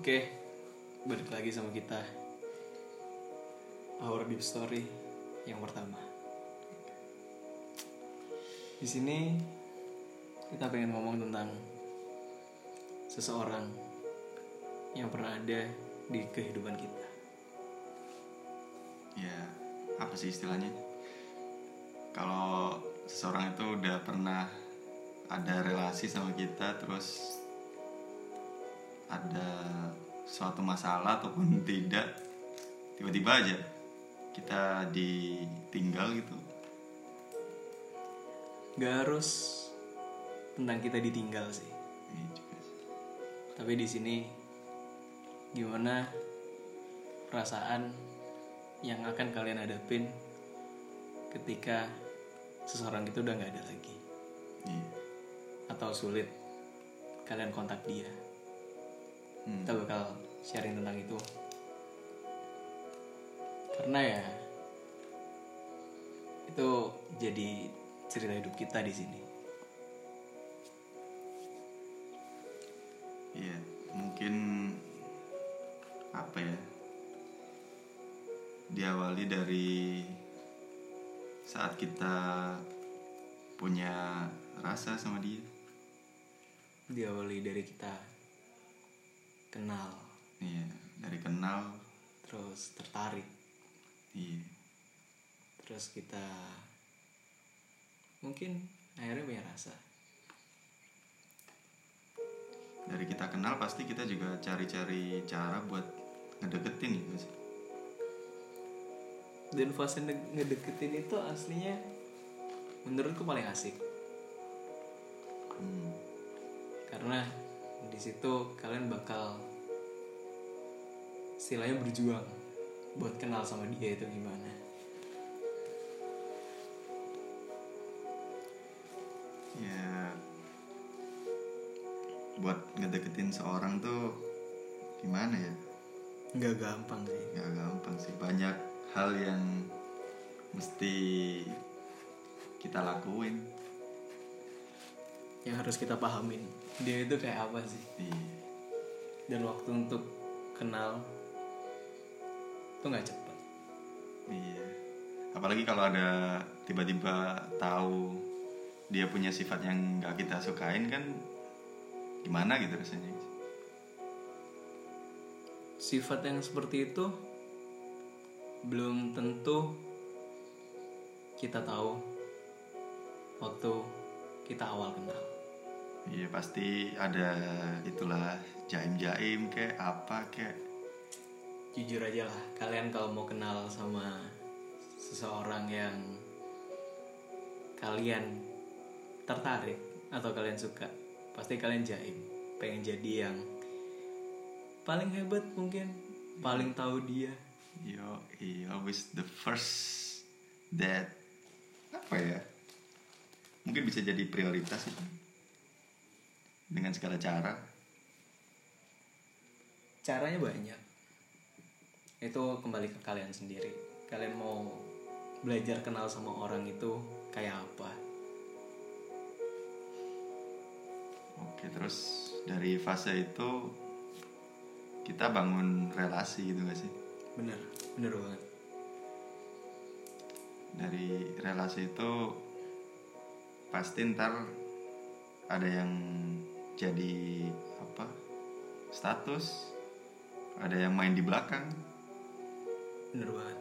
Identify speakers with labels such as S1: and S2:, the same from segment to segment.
S1: Oke, balik lagi sama kita. Our Deep Story yang pertama. Di sini kita pengen ngomong tentang seseorang yang pernah ada di kehidupan kita.
S2: ya apa sih istilahnya kalau seseorang itu udah pernah ada relasi sama kita terus ada suatu masalah ataupun tidak tiba-tiba aja kita ditinggal gitu
S1: Gak harus tentang kita ditinggal sih.
S2: Iya juga sih.
S1: Tapi di sini gimana perasaan yang akan kalian hadapin ketika seseorang itu udah nggak ada lagi
S2: Iya.
S1: atau sulit kalian kontak dia.
S2: Hmm.
S1: Kita bakal sharing tentang itu. Karena ya itu jadi cerita hidup kita di sini.
S2: Iya, mungkin apa ya? Diawali dari saat kita punya rasa sama dia.
S1: Diawali dari kita kenal,
S2: Iya, dari kenal,
S1: terus tertarik,
S2: iya,
S1: terus kita mungkin akhirnya punya rasa.
S2: dari kita kenal pasti kita juga cari-cari cara buat ngedeketin gitu sih.
S1: Dan fase nge- ngedeketin itu aslinya menurutku paling asik.
S2: Hmm,
S1: karena di situ kalian bakal istilahnya berjuang buat kenal sama dia itu gimana.
S2: ya, buat ngedeketin seorang tuh gimana ya?
S1: Nggak gampang sih.
S2: Gak gampang sih, banyak hal yang mesti kita lakuin.
S1: Yang harus kita pahamin dia itu kayak apa sih.
S2: Iya.
S1: Dan waktu untuk kenal itu nggak cepet.
S2: Iya. Apalagi kalau ada tiba-tiba tahu dia punya sifat yang nggak kita sukain kan gimana gitu rasanya.
S1: Sifat yang seperti itu belum tentu kita tahu waktu kita awal kenal.
S2: Iya pasti ada itulah jaim-jaim kayak apa kayak
S1: Jujur aja lah, kalian kalau mau kenal sama seseorang yang kalian tertarik atau kalian suka, pasti kalian jaim, pengen jadi yang paling hebat mungkin, paling tahu dia.
S2: yo he always the first that apa ya? Mungkin bisa jadi prioritas itu dengan segala cara
S1: Caranya banyak. Itu kembali ke kalian sendiri. Kalian mau belajar kenal sama orang itu kayak apa?
S2: Oke, terus dari fase itu kita bangun relasi gitu gak sih?
S1: Bener, bener banget.
S2: Dari relasi itu pasti ntar ada yang jadi apa? Status, ada yang main di belakang.
S1: Bener banget.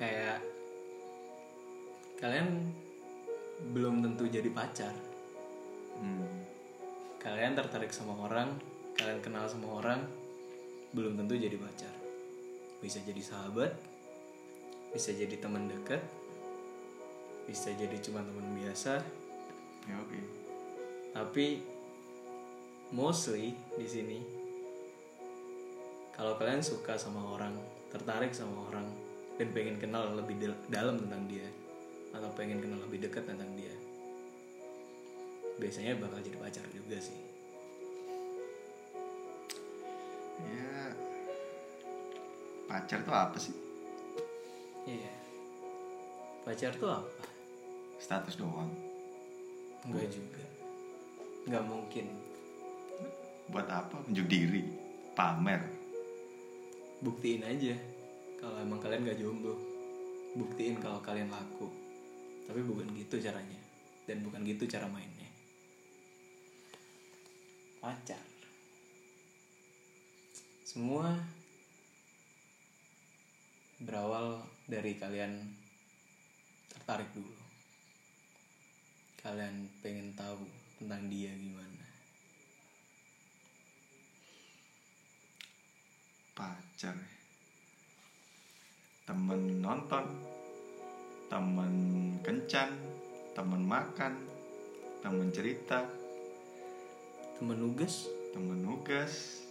S1: Kayak kalian belum tentu jadi pacar.
S2: Hmm,
S1: Kalian tertarik sama orang, kalian kenal sama orang, belum tentu jadi pacar. Bisa jadi sahabat, bisa jadi teman dekat, bisa jadi cuma teman biasa,
S2: ya oke.
S1: Tapi mostly di sini kalau kalian suka sama orang tertarik sama orang dan pengen kenal lebih dal- dalam tentang dia atau pengen kenal lebih dekat tentang dia biasanya bakal jadi pacar juga sih
S2: Ya pacar tuh apa sih?
S1: iya pacar tuh apa
S2: Status doang.
S1: Enggak juga nggak mungkin.
S2: Buat apa? Unjuk diri. Pamer.
S1: Buktiin aja kalau emang kalian gak jomblo. Buktiin kalau kalian laku. Tapi bukan gitu caranya. Dan bukan gitu cara mainnya. Pacar semua berawal dari kalian tertarik dulu. Kalian pengen tahu tentang dia gimana?
S2: Pacar. Temen nonton temen kencan temen makan temen cerita.
S1: Temen nugas.
S2: Temen nugas.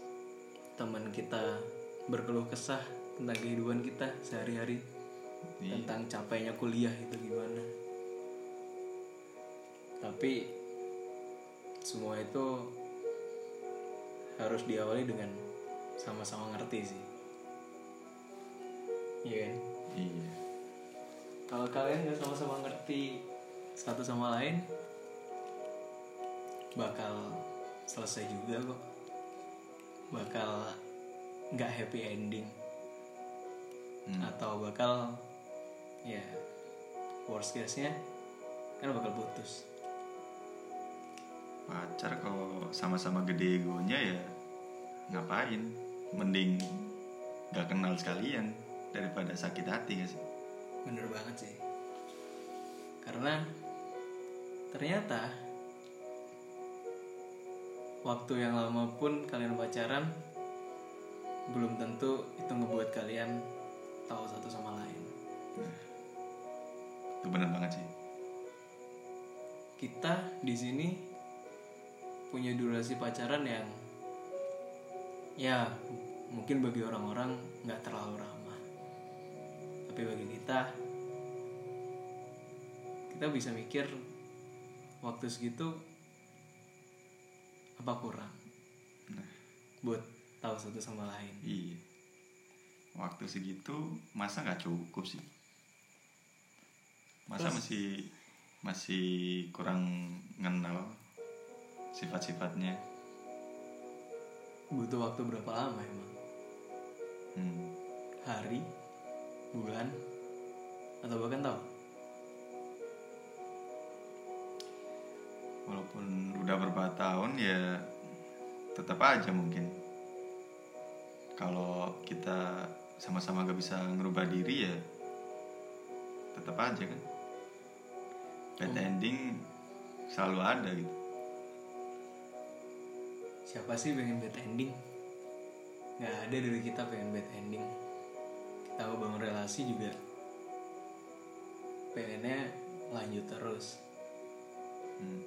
S1: Teman kita berkeluh kesah tentang kehidupan kita sehari-hari.
S2: Iya.
S1: tentang capeknya kuliah itu gimana. Tapi semua itu harus diawali dengan sama-sama ngerti sih. Iya kan?
S2: Iya.
S1: Kalau kalian nggak sama-sama ngerti satu sama lain bakal selesai juga kok. Bakal nggak happy ending.
S2: Hmm.
S1: atau bakal ya worst case nya kan bakal putus
S2: pacar kalau sama-sama gede egonya ya ngapain? Mending gak kenal sekalian daripada sakit hati gak sih?
S1: Bener banget sih. Karena ternyata waktu yang lama pun kalian pacaran belum tentu itu ngebuat kalian tahu satu sama lain.
S2: Itu bener banget sih.
S1: Kita di sini punya durasi pacaran yang ya mungkin bagi orang-orang nggak terlalu lama tapi bagi kita kita bisa mikir waktu segitu apa kurang
S2: nah.
S1: buat tahu satu sama lain.
S2: Iya. Waktu segitu masa nggak cukup sih? Masa
S1: Terus-
S2: masih masih kurang ngenal sifat-sifatnya.
S1: Butuh waktu berapa lama emang?
S2: Hmm.
S1: hari? Bulan? Atau bahkan tahun?
S2: Walaupun udah beberapa tahun ya tetap aja mungkin. Kalau kita sama-sama gak bisa ngerubah diri ya tetap aja kan. Bad ending selalu ada gitu
S1: siapa sih pengen bad ending? Nggak ada dari kita pengen bad ending. Kita bangun relasi juga pengennya lanjut terus.
S2: Hmm.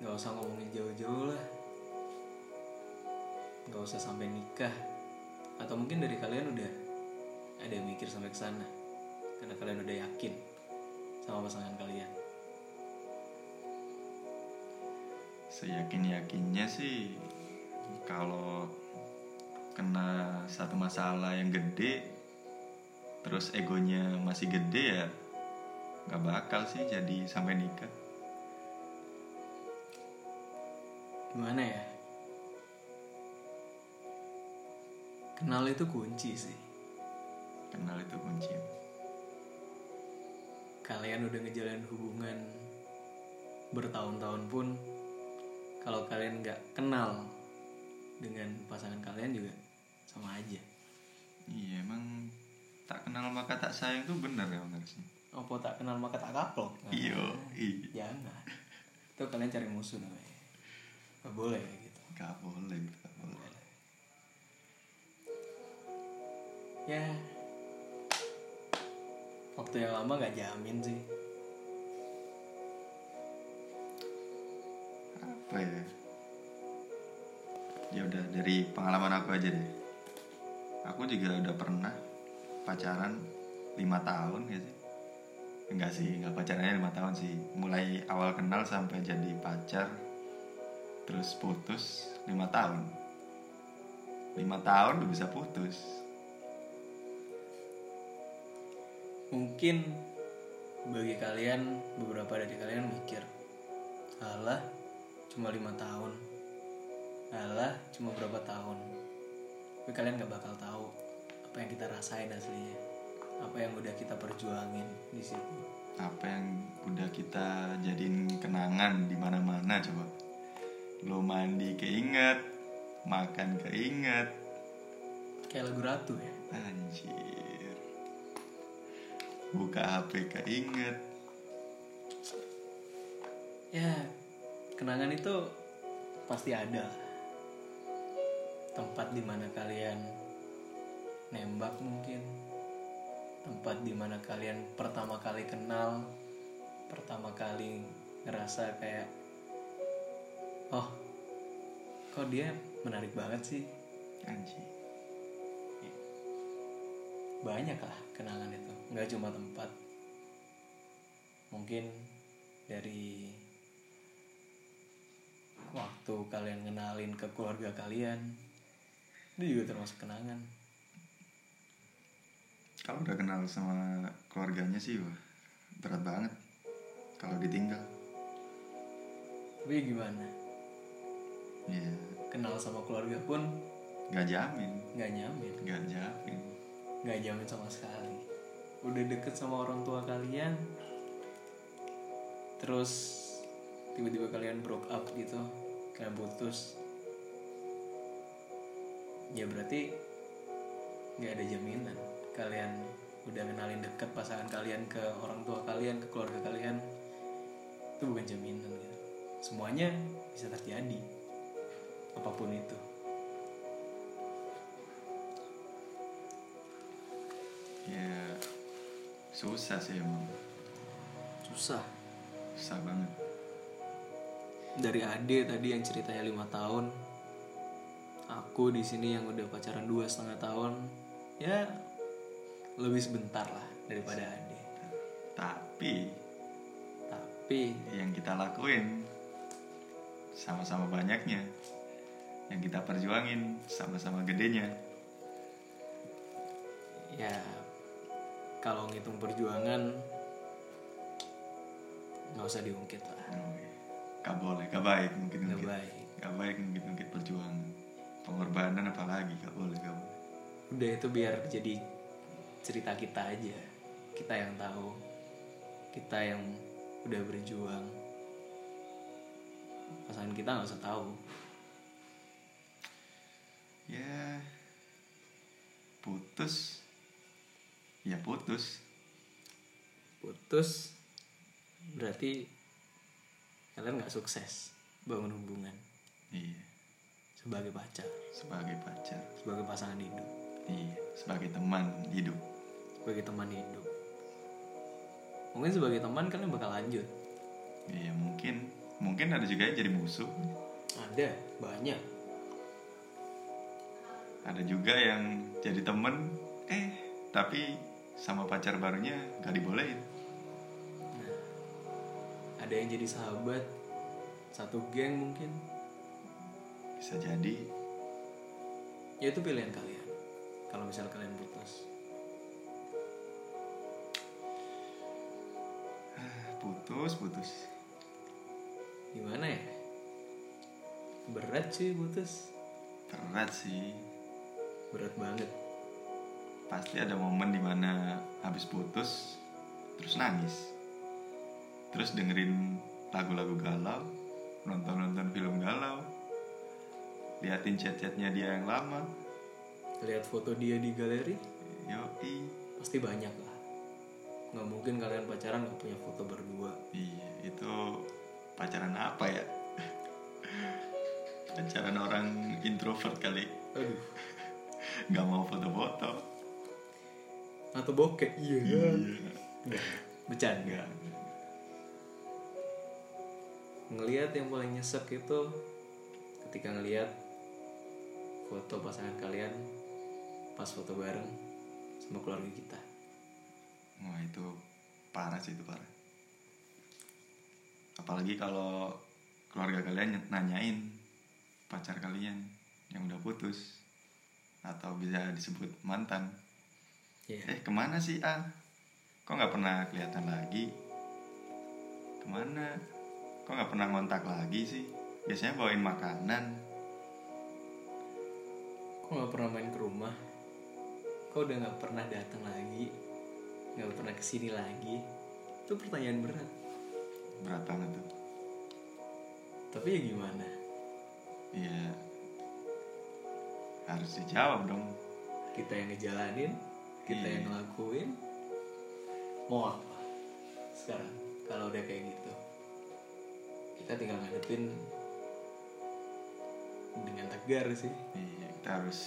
S1: nggak usah ngomongin jauh-jauh lah. Nggak usah sampai nikah. Atau mungkin dari kalian udah ada yang mikir sampai ke sana? Karena kalian udah yakin sama pasangan kalian
S2: seyakin yakinnya sih kalau kena satu masalah yang gede terus egonya masih gede ya nggak bakal sih jadi sampai nikah.
S1: Gimana ya? Kenal itu kunci sih.
S2: Kenal itu kunci.
S1: Kalian udah ngejalanin hubungan bertahun-tahun pun kalau kalian nggak kenal dengan pasangan kalian juga sama aja.
S2: Iya emang tak kenal maka tak sayang tuh bener ya bener sih
S1: apa tak kenal maka tak kapok? Nah,
S2: iya. iya
S1: jangan itu kalian cari musuh namanya. Nggak boleh gitu.
S2: Nggak boleh nggak boleh.
S1: Ya. Waktu yang lama nggak jamin sih
S2: apa ya ya udah dari pengalaman aku aja deh. Aku juga udah pernah pacaran lima tahun ya sih enggak sih enggak pacarannya lima tahun sih. Mulai awal kenal sampai jadi pacar terus putus lima tahun. Lima tahun udah bisa putus.
S1: Mungkin bagi kalian beberapa dari kalian mikir alah cuma lima tahun. Kita cuma berapa tahun. Tapi kalian nggak bakal tahu apa yang kita rasain aslinya. Apa yang udah kita perjuangin di situ.
S2: Apa yang udah kita jadiin kenangan di mana-mana coba. Lo mandi keinget makan keinget.
S1: Kayak lagu ratu ya?
S2: Anjir. Buka HP keinget.
S1: Ya kenangan itu pasti ada. Tempat di mana kalian nembak mungkin. Tempat di mana kalian pertama kali kenal. Pertama kali ngerasa kayak oh kok dia menarik banget sih?
S2: Anjir
S1: banyak lah kenangan itu. Nggak cuma tempat. Mungkin dari waktu kalian ngenalin ke keluarga kalian itu juga termasuk kenangan.
S2: Kalau udah kenal sama keluarganya sih wah berat banget kalau ditinggal.
S1: Tapi gimana?
S2: Ya
S1: kenal sama keluarga pun
S2: nggak jamin.
S1: nggak nyamin.
S2: Nggak jamin.
S1: Nggak jamin sama sekali. Udah deket sama orang tua kalian terus tiba-tiba kalian broke up gitu kalian putus. Ya berarti nggak ada jaminan. Kalian udah kenalin deket pasangan kalian ke orang tua kalian ke keluarga kalian itu bukan jaminan gitu. Semuanya bisa terjadi. Apa pun itu.
S2: Ya susah sih emang.
S1: Susah.
S2: Susah banget
S1: dari Ade tadi yang ceritanya lima tahun. Aku di sini yang udah pacaran dua setengah tahun. Ya lebih sebentar lah daripada Ade.
S2: Tapi
S1: tapi
S2: yang kita lakuin sama-sama banyaknya. Yang kita perjuangin sama-sama gedenya.
S1: ya kalau ngitung perjuangan nggak usah diungkit lah.
S2: Oh, gak boleh gak baik mungkin
S1: nggak
S2: mungkin.
S1: baik.
S2: Gak baik mungkin mungkin perjuangan pengorbanan apalagi gak boleh gak boleh.
S1: Udah itu biar jadi cerita kita aja. Kita yang tahu. Kita yang udah berjuang. Pasangan kita nggak usah tahu.
S2: Ya putus. Ya putus.
S1: Putus berarti kalian nggak sukses bangun hubungan
S2: iya.
S1: sebagai pacar.
S2: Sebagai pacar.
S1: Sebagai pasangan hidup.
S2: Iya sebagai teman hidup.
S1: Sebagai teman hidup. Mungkin sebagai teman kalian bakal lanjut.
S2: Iya mungkin. Mungkin ada juga yang jadi musuh.
S1: Ada banyak.
S2: Ada juga yang jadi temen eh tapi sama pacar barunya gak dibolehin
S1: ada yang jadi sahabat satu geng mungkin.
S2: Bisa jadi.
S1: Ya itu pilihan kalian. Kalau misal kalian putus.
S2: Ah, putus putus.
S1: Gimana ya? Berat sih putus.
S2: Berat sih.
S1: Berat banget.
S2: Pasti ada momen di mana habis putus terus nangis terus dengerin lagu-lagu galau nonton-nonton film galau liatin chat-chatnya dia yang lama.
S1: Lihat foto dia di galeri?
S2: Yoi.
S1: Pasti banyak lah. Nggak mungkin kalian pacaran nggak punya foto berdua.
S2: Iya itu pacaran apa ya? Pacaran orang introvert kali.
S1: Aduh.
S2: Nggak mau foto-foto.
S1: Atau bokeh iya.
S2: Iya.
S1: Bercanda ngelihat yang paling nyesek itu ketika ngelihat foto pasangan kalian pas foto bareng sama keluarga kita.
S2: Wah itu parah sih itu parah. Apalagi kalau keluarga kalian nanyain pacar kalian yang udah putus atau bisa disebut mantan.
S1: Ya
S2: eh ke mana sih A? Kok nggak pernah kelihatan lagi? Ke mana kok nggak pernah ngontak lagi sih? Biasanya bawain makanan.
S1: Kok nggak pernah main ke rumah? Kok udah nggak pernah datang lagi? Nggak pernah ke sini lagi? Itu pertanyaan berat.
S2: Berat banget tuh.
S1: Tapi ya gimana?
S2: Iya. Harus dijawab dong.
S1: Kita yang ngejalanin kita
S2: Iya.
S1: yang ngelakuin. Mau apa sekarang? Kalau udah kayak gitu kita tinggal ngadepin dengan tegar sih.
S2: Iya kita harus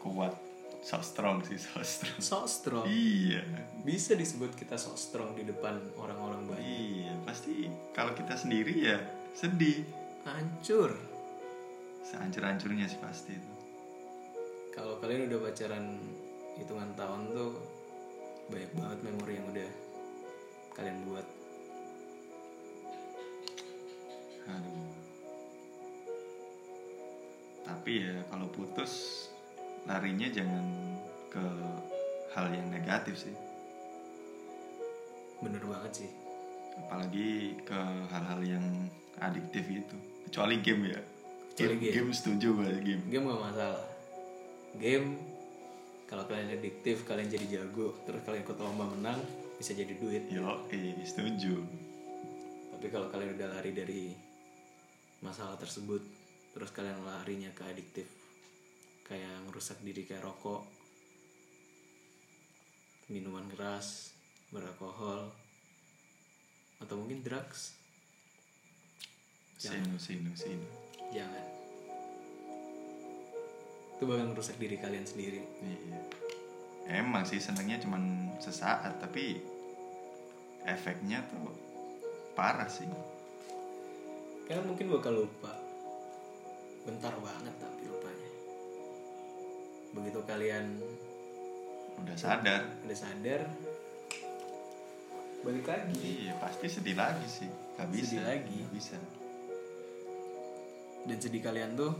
S2: kuat. So strong sih so strong.
S1: So strong?
S2: Iya.
S1: Bisa disebut kita so strong di depan orang-orang banyak.
S2: Iya pasti kalau kita sendiri ya sedih.
S1: Hancur.
S2: Sehancur-hancurnya sih pasti itu.
S1: Kalau kalian udah pacaran hitungan tahun tuh banyak banget memori yang udah kalian buat
S2: aduh. Tapi ya kalau putus larinya jangan ke hal yang negatif sih.
S1: Bener banget sih.
S2: Apalagi ke hal-hal yang adiktif itu kecuali game ya.
S1: Kecuali game.
S2: game. setuju gue game.
S1: Game gak masalah. Game kalau kalian adiktif kalian jadi jago terus kalian ikut lomba menang bisa jadi duit.
S2: Yo eh setuju.
S1: Tapi kalau kalian udah lari dari masalah tersebut terus kalian larinya ke adiktif kayak ngerusak diri kayak rokok minuman keras beralkohol atau mungkin drugs.
S2: Sinu sinu sinu
S1: jangan. Itu bakal merusak diri kalian sendiri.
S2: Iya. Emang sih senangnya cuman sesaat tapi efeknya tuh parah sih
S1: kalian mungkin bakal lupa. Bentar banget tapi lupanya. Begitu kalian
S2: udah sadar.
S1: Udah sadar balik lagi.
S2: Iya pasti sedih lagi sih. Gak bisa.
S1: Sedih lagi.
S2: Nggak bisa.
S1: Dan sedih kalian tuh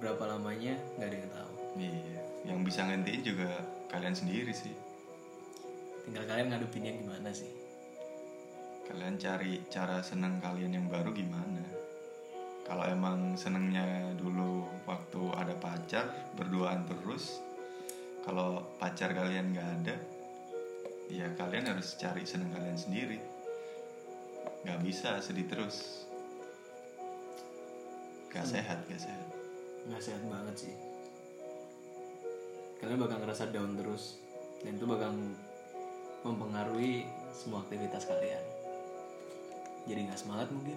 S1: berapa lamanya nggak ada yang tahu.
S2: Iya. Yang bisa ngentiin juga kalian sendiri sih.
S1: Tinggal kalian ngadepinnya gimana sih
S2: kalian cari cara seneng kalian yang baru gimana? Kalau emang senengnya dulu waktu ada pacar berduaan terus kalau pacar kalian nggak ada ya kalian harus cari seneng kalian sendiri. Nggak bisa sedih terus. Gak sehat gak sehat.
S1: Nggak sehat banget sih. Kalian bakal ngerasa down terus dan itu bakal mempengaruhi semua aktivitas kalian jadi nggak semangat mungkin.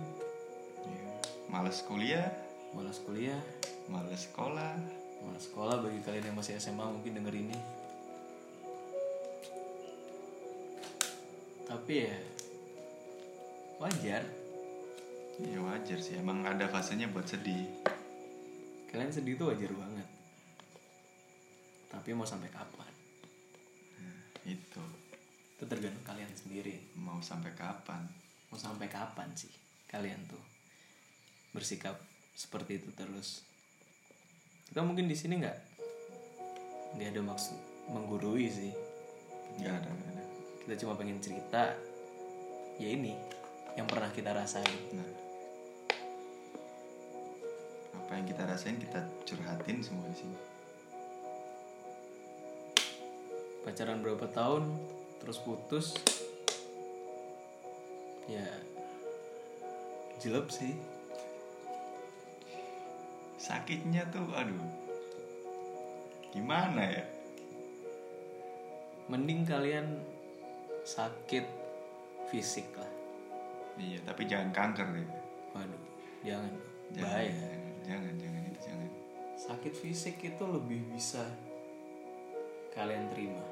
S2: Iya. males kuliah.
S1: Malas kuliah.
S2: Males sekolah.
S1: Malas sekolah bagi kalian yang masih SMA mungkin denger ini. Tapi ya wajar.
S2: Ya wajar sih. Emang ada fasenya buat sedih.
S1: Kalian sedih itu wajar banget. Tapi mau sampai kapan?
S2: Itu.
S1: Itu tergantung kalian sendiri.
S2: Mau sampai kapan
S1: mau sampai kapan sih kalian tuh bersikap seperti itu terus? Kita mungkin di sini nggak? Nggak ada maksud menggurui sih.
S2: Nggak ada nggak ada.
S1: Kita cuma pengen cerita. Ya ini yang pernah kita rasain.
S2: Nah, apa yang kita rasain kita curhatin semua di sini.
S1: pacaran berapa tahun terus putus ya. Jelek sih.
S2: Sakitnya tuh, aduh, gimana ya?
S1: mending kalian sakit fisik lah.
S2: Iya, tapi jangan kanker ya.
S1: waduh jangan.
S2: Jangan,
S1: bahaya.
S2: Jangan, jangan, jangan itu jangan.
S1: sakit fisik itu lebih bisa kalian terima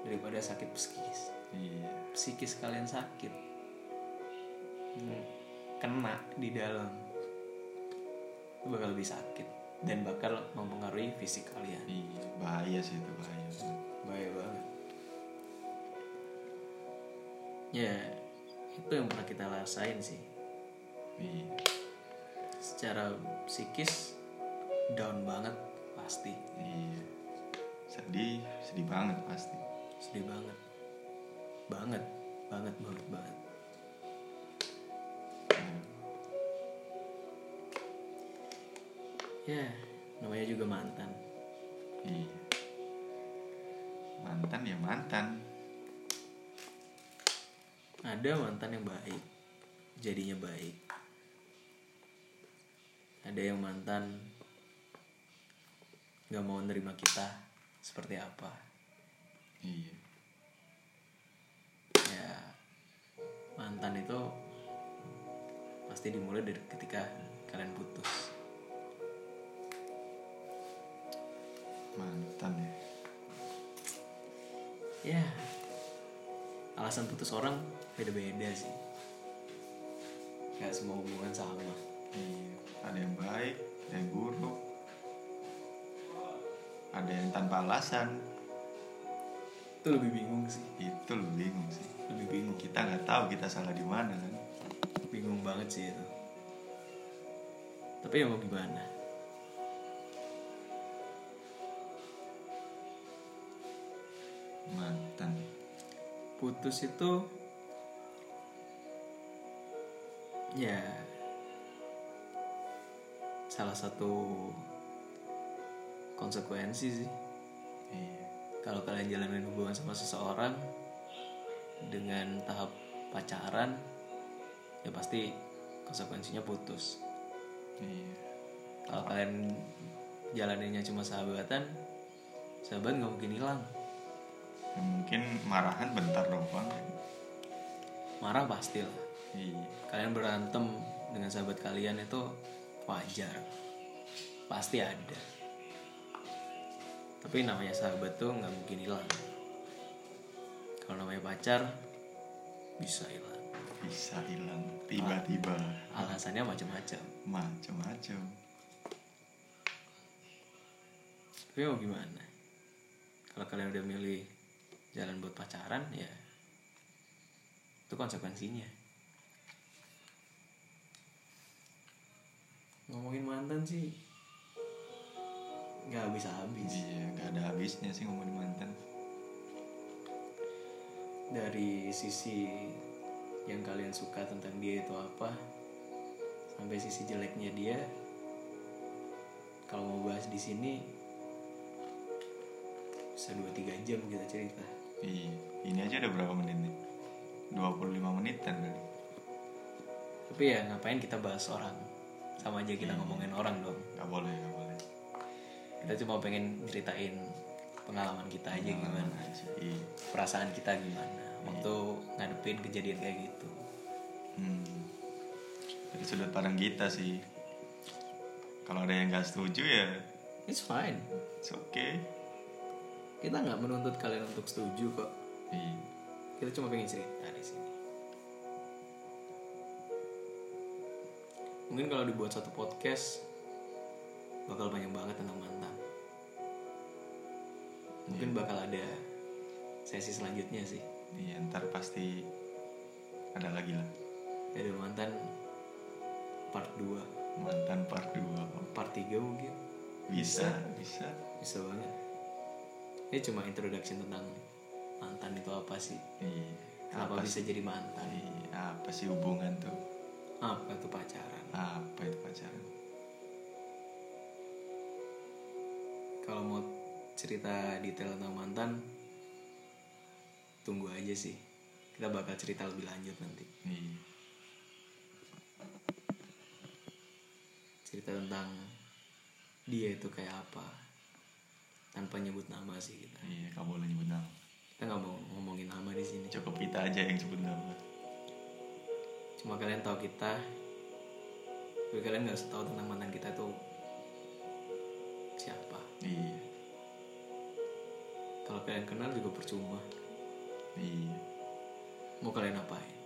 S1: daripada sakit psikis.
S2: Iya,
S1: psikis kalian sakit Hmm, kena di dalam. Itu bakal lebih sakit dan bakal mempengaruhi fisik kalian.
S2: Iya, bahaya sih itu bahaya.
S1: bahaya banget. Ya itu yang pernah kita rasain sih.
S2: Iya,
S1: secara psikis down banget pasti.
S2: Iya. Sedih, sedih banget pasti.
S1: sedih banget. Banget banget banget banget ya. Namanya juga mantan.
S2: Iya. Mantan ya mantan.
S1: Ada mantan yang baik. Jadinya baik. Ada yang mantan nggak mau nerima kita seperti apa.
S2: Iya.
S1: Ya mantan itu pasti dimulai dari ketika kalian putus
S2: mantan ya.
S1: Ya. Alasan putus orang beda-beda sih. Nggak semua hubungan sama.
S2: Iya. Ada yang baik ada yang buruk. Ada yang tanpa alasan.
S1: Itu lebih bingung sih.
S2: Itu lu bingung sih.
S1: Lebih bingung.
S2: Kita nggak tahu kita salah di mana kan.
S1: Bingung banget sih itu. Tapi ya mau gimana
S2: mantan.
S1: Putus itu ya salah satu konsekuensi sih.
S2: Iya.
S1: Kalau kalian jalanin hubungan sama seseorang dengan tahap pacaran ya pasti konsekuensinya putus.
S2: Iya.
S1: Kalau kalian jalaninnya cuma sahabatan sahabat nggak mungkin hilang
S2: Ya, mungkin marahan bentar doang
S1: marah pasti lah.
S2: Iya.
S1: Kalian berantem dengan sahabat kalian itu wajar. Pasti ada. Tapi namanya sahabat tuh nggak mungkin hilang. Kalau namanya pacar bisa hilang.
S2: Bisa hilang tiba-tiba.
S1: Alasannya macam-macam.
S2: Macam-macam.
S1: Tapi mau gimana? Kalau kalian udah milih jalan buat pacaran ya itu konsekuensinya. Ngomongin mantan sih nggak habis habis
S2: iya nggak ada habisnya sih ngomongin mantan.
S1: Dari sisi yang kalian suka tentang dia itu apa sampai sisi jeleknya dia kalau mau bahas di sini bisa 2-3 jam kita cerita
S2: iya ini aja udah berapa menit nih? 25 menitan kali
S1: tapi ya ngapain kita bahas orang? Sama aja kita ngomongin orang dong.
S2: Nggak boleh nggak boleh.
S1: Kita cuma pengen ceritain pengalaman kita aja gimana.
S2: Pengalaman aja iya.
S1: Perasaan kita gimana waktu ngadepin kejadian kayak gitu.
S2: Hmm. dari sudut pandang kita sih. Kalau ada yang nggak setuju ya
S1: it's fine.
S2: it's okay
S1: kita nggak menuntut kalian untuk setuju kok.
S2: Iya.
S1: Kita cuma pengen cerita di sini. Mungkin kalau dibuat satu podcast bakal banyak banget tentang mantan. Mungkin bakal ada sesi selanjutnya sih.
S2: Iya ntar pasti ada lagi lah.
S1: Ada mantan part 2
S2: mantan part 2
S1: part 3 mungkin.
S2: Bisa. bisa.
S1: Bisa banget ini cuma introduction tentang mantan itu apa sih?
S2: Iya.
S1: Kenapa
S2: apa
S1: bisa jadi mantan?
S2: Iya apa sih hubungan tuh?
S1: Apa tuh pacaran?
S2: Apa itu pacaran?
S1: Kalau mau cerita detail tentang mantan tunggu aja sih. Kita bakal cerita lebih lanjut nanti.
S2: Iya.
S1: Cerita tentang dia itu kayak apa tanpa nyebut nama sih kita.
S2: Iya kamu boleh nyebut nama.
S1: Kita nggak mau ngomongin nama di sini.
S2: Cukup kita aja yang sebut nama.
S1: Cuma kalian tahu kita. Tapi kalian nggak usah tahu tentang mantan kita itu siapa.
S2: Iya.
S1: Kalau kalian kenal juga percuma.
S2: Iya.
S1: Mau kalian apain?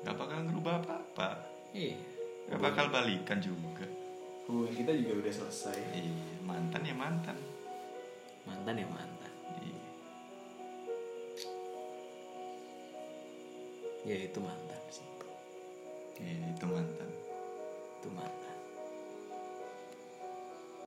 S2: Nggak bakal ngerubah apa-apa.
S1: Iya.
S2: Nggak bakal balikan juga.
S1: Hubungan kita juga udah selesai.
S2: Iya mantan ya mantan
S1: mantan ya mantan.
S2: Iya.
S1: Ya itu mantan sih.
S2: Iya itu mantan.
S1: Itu mantan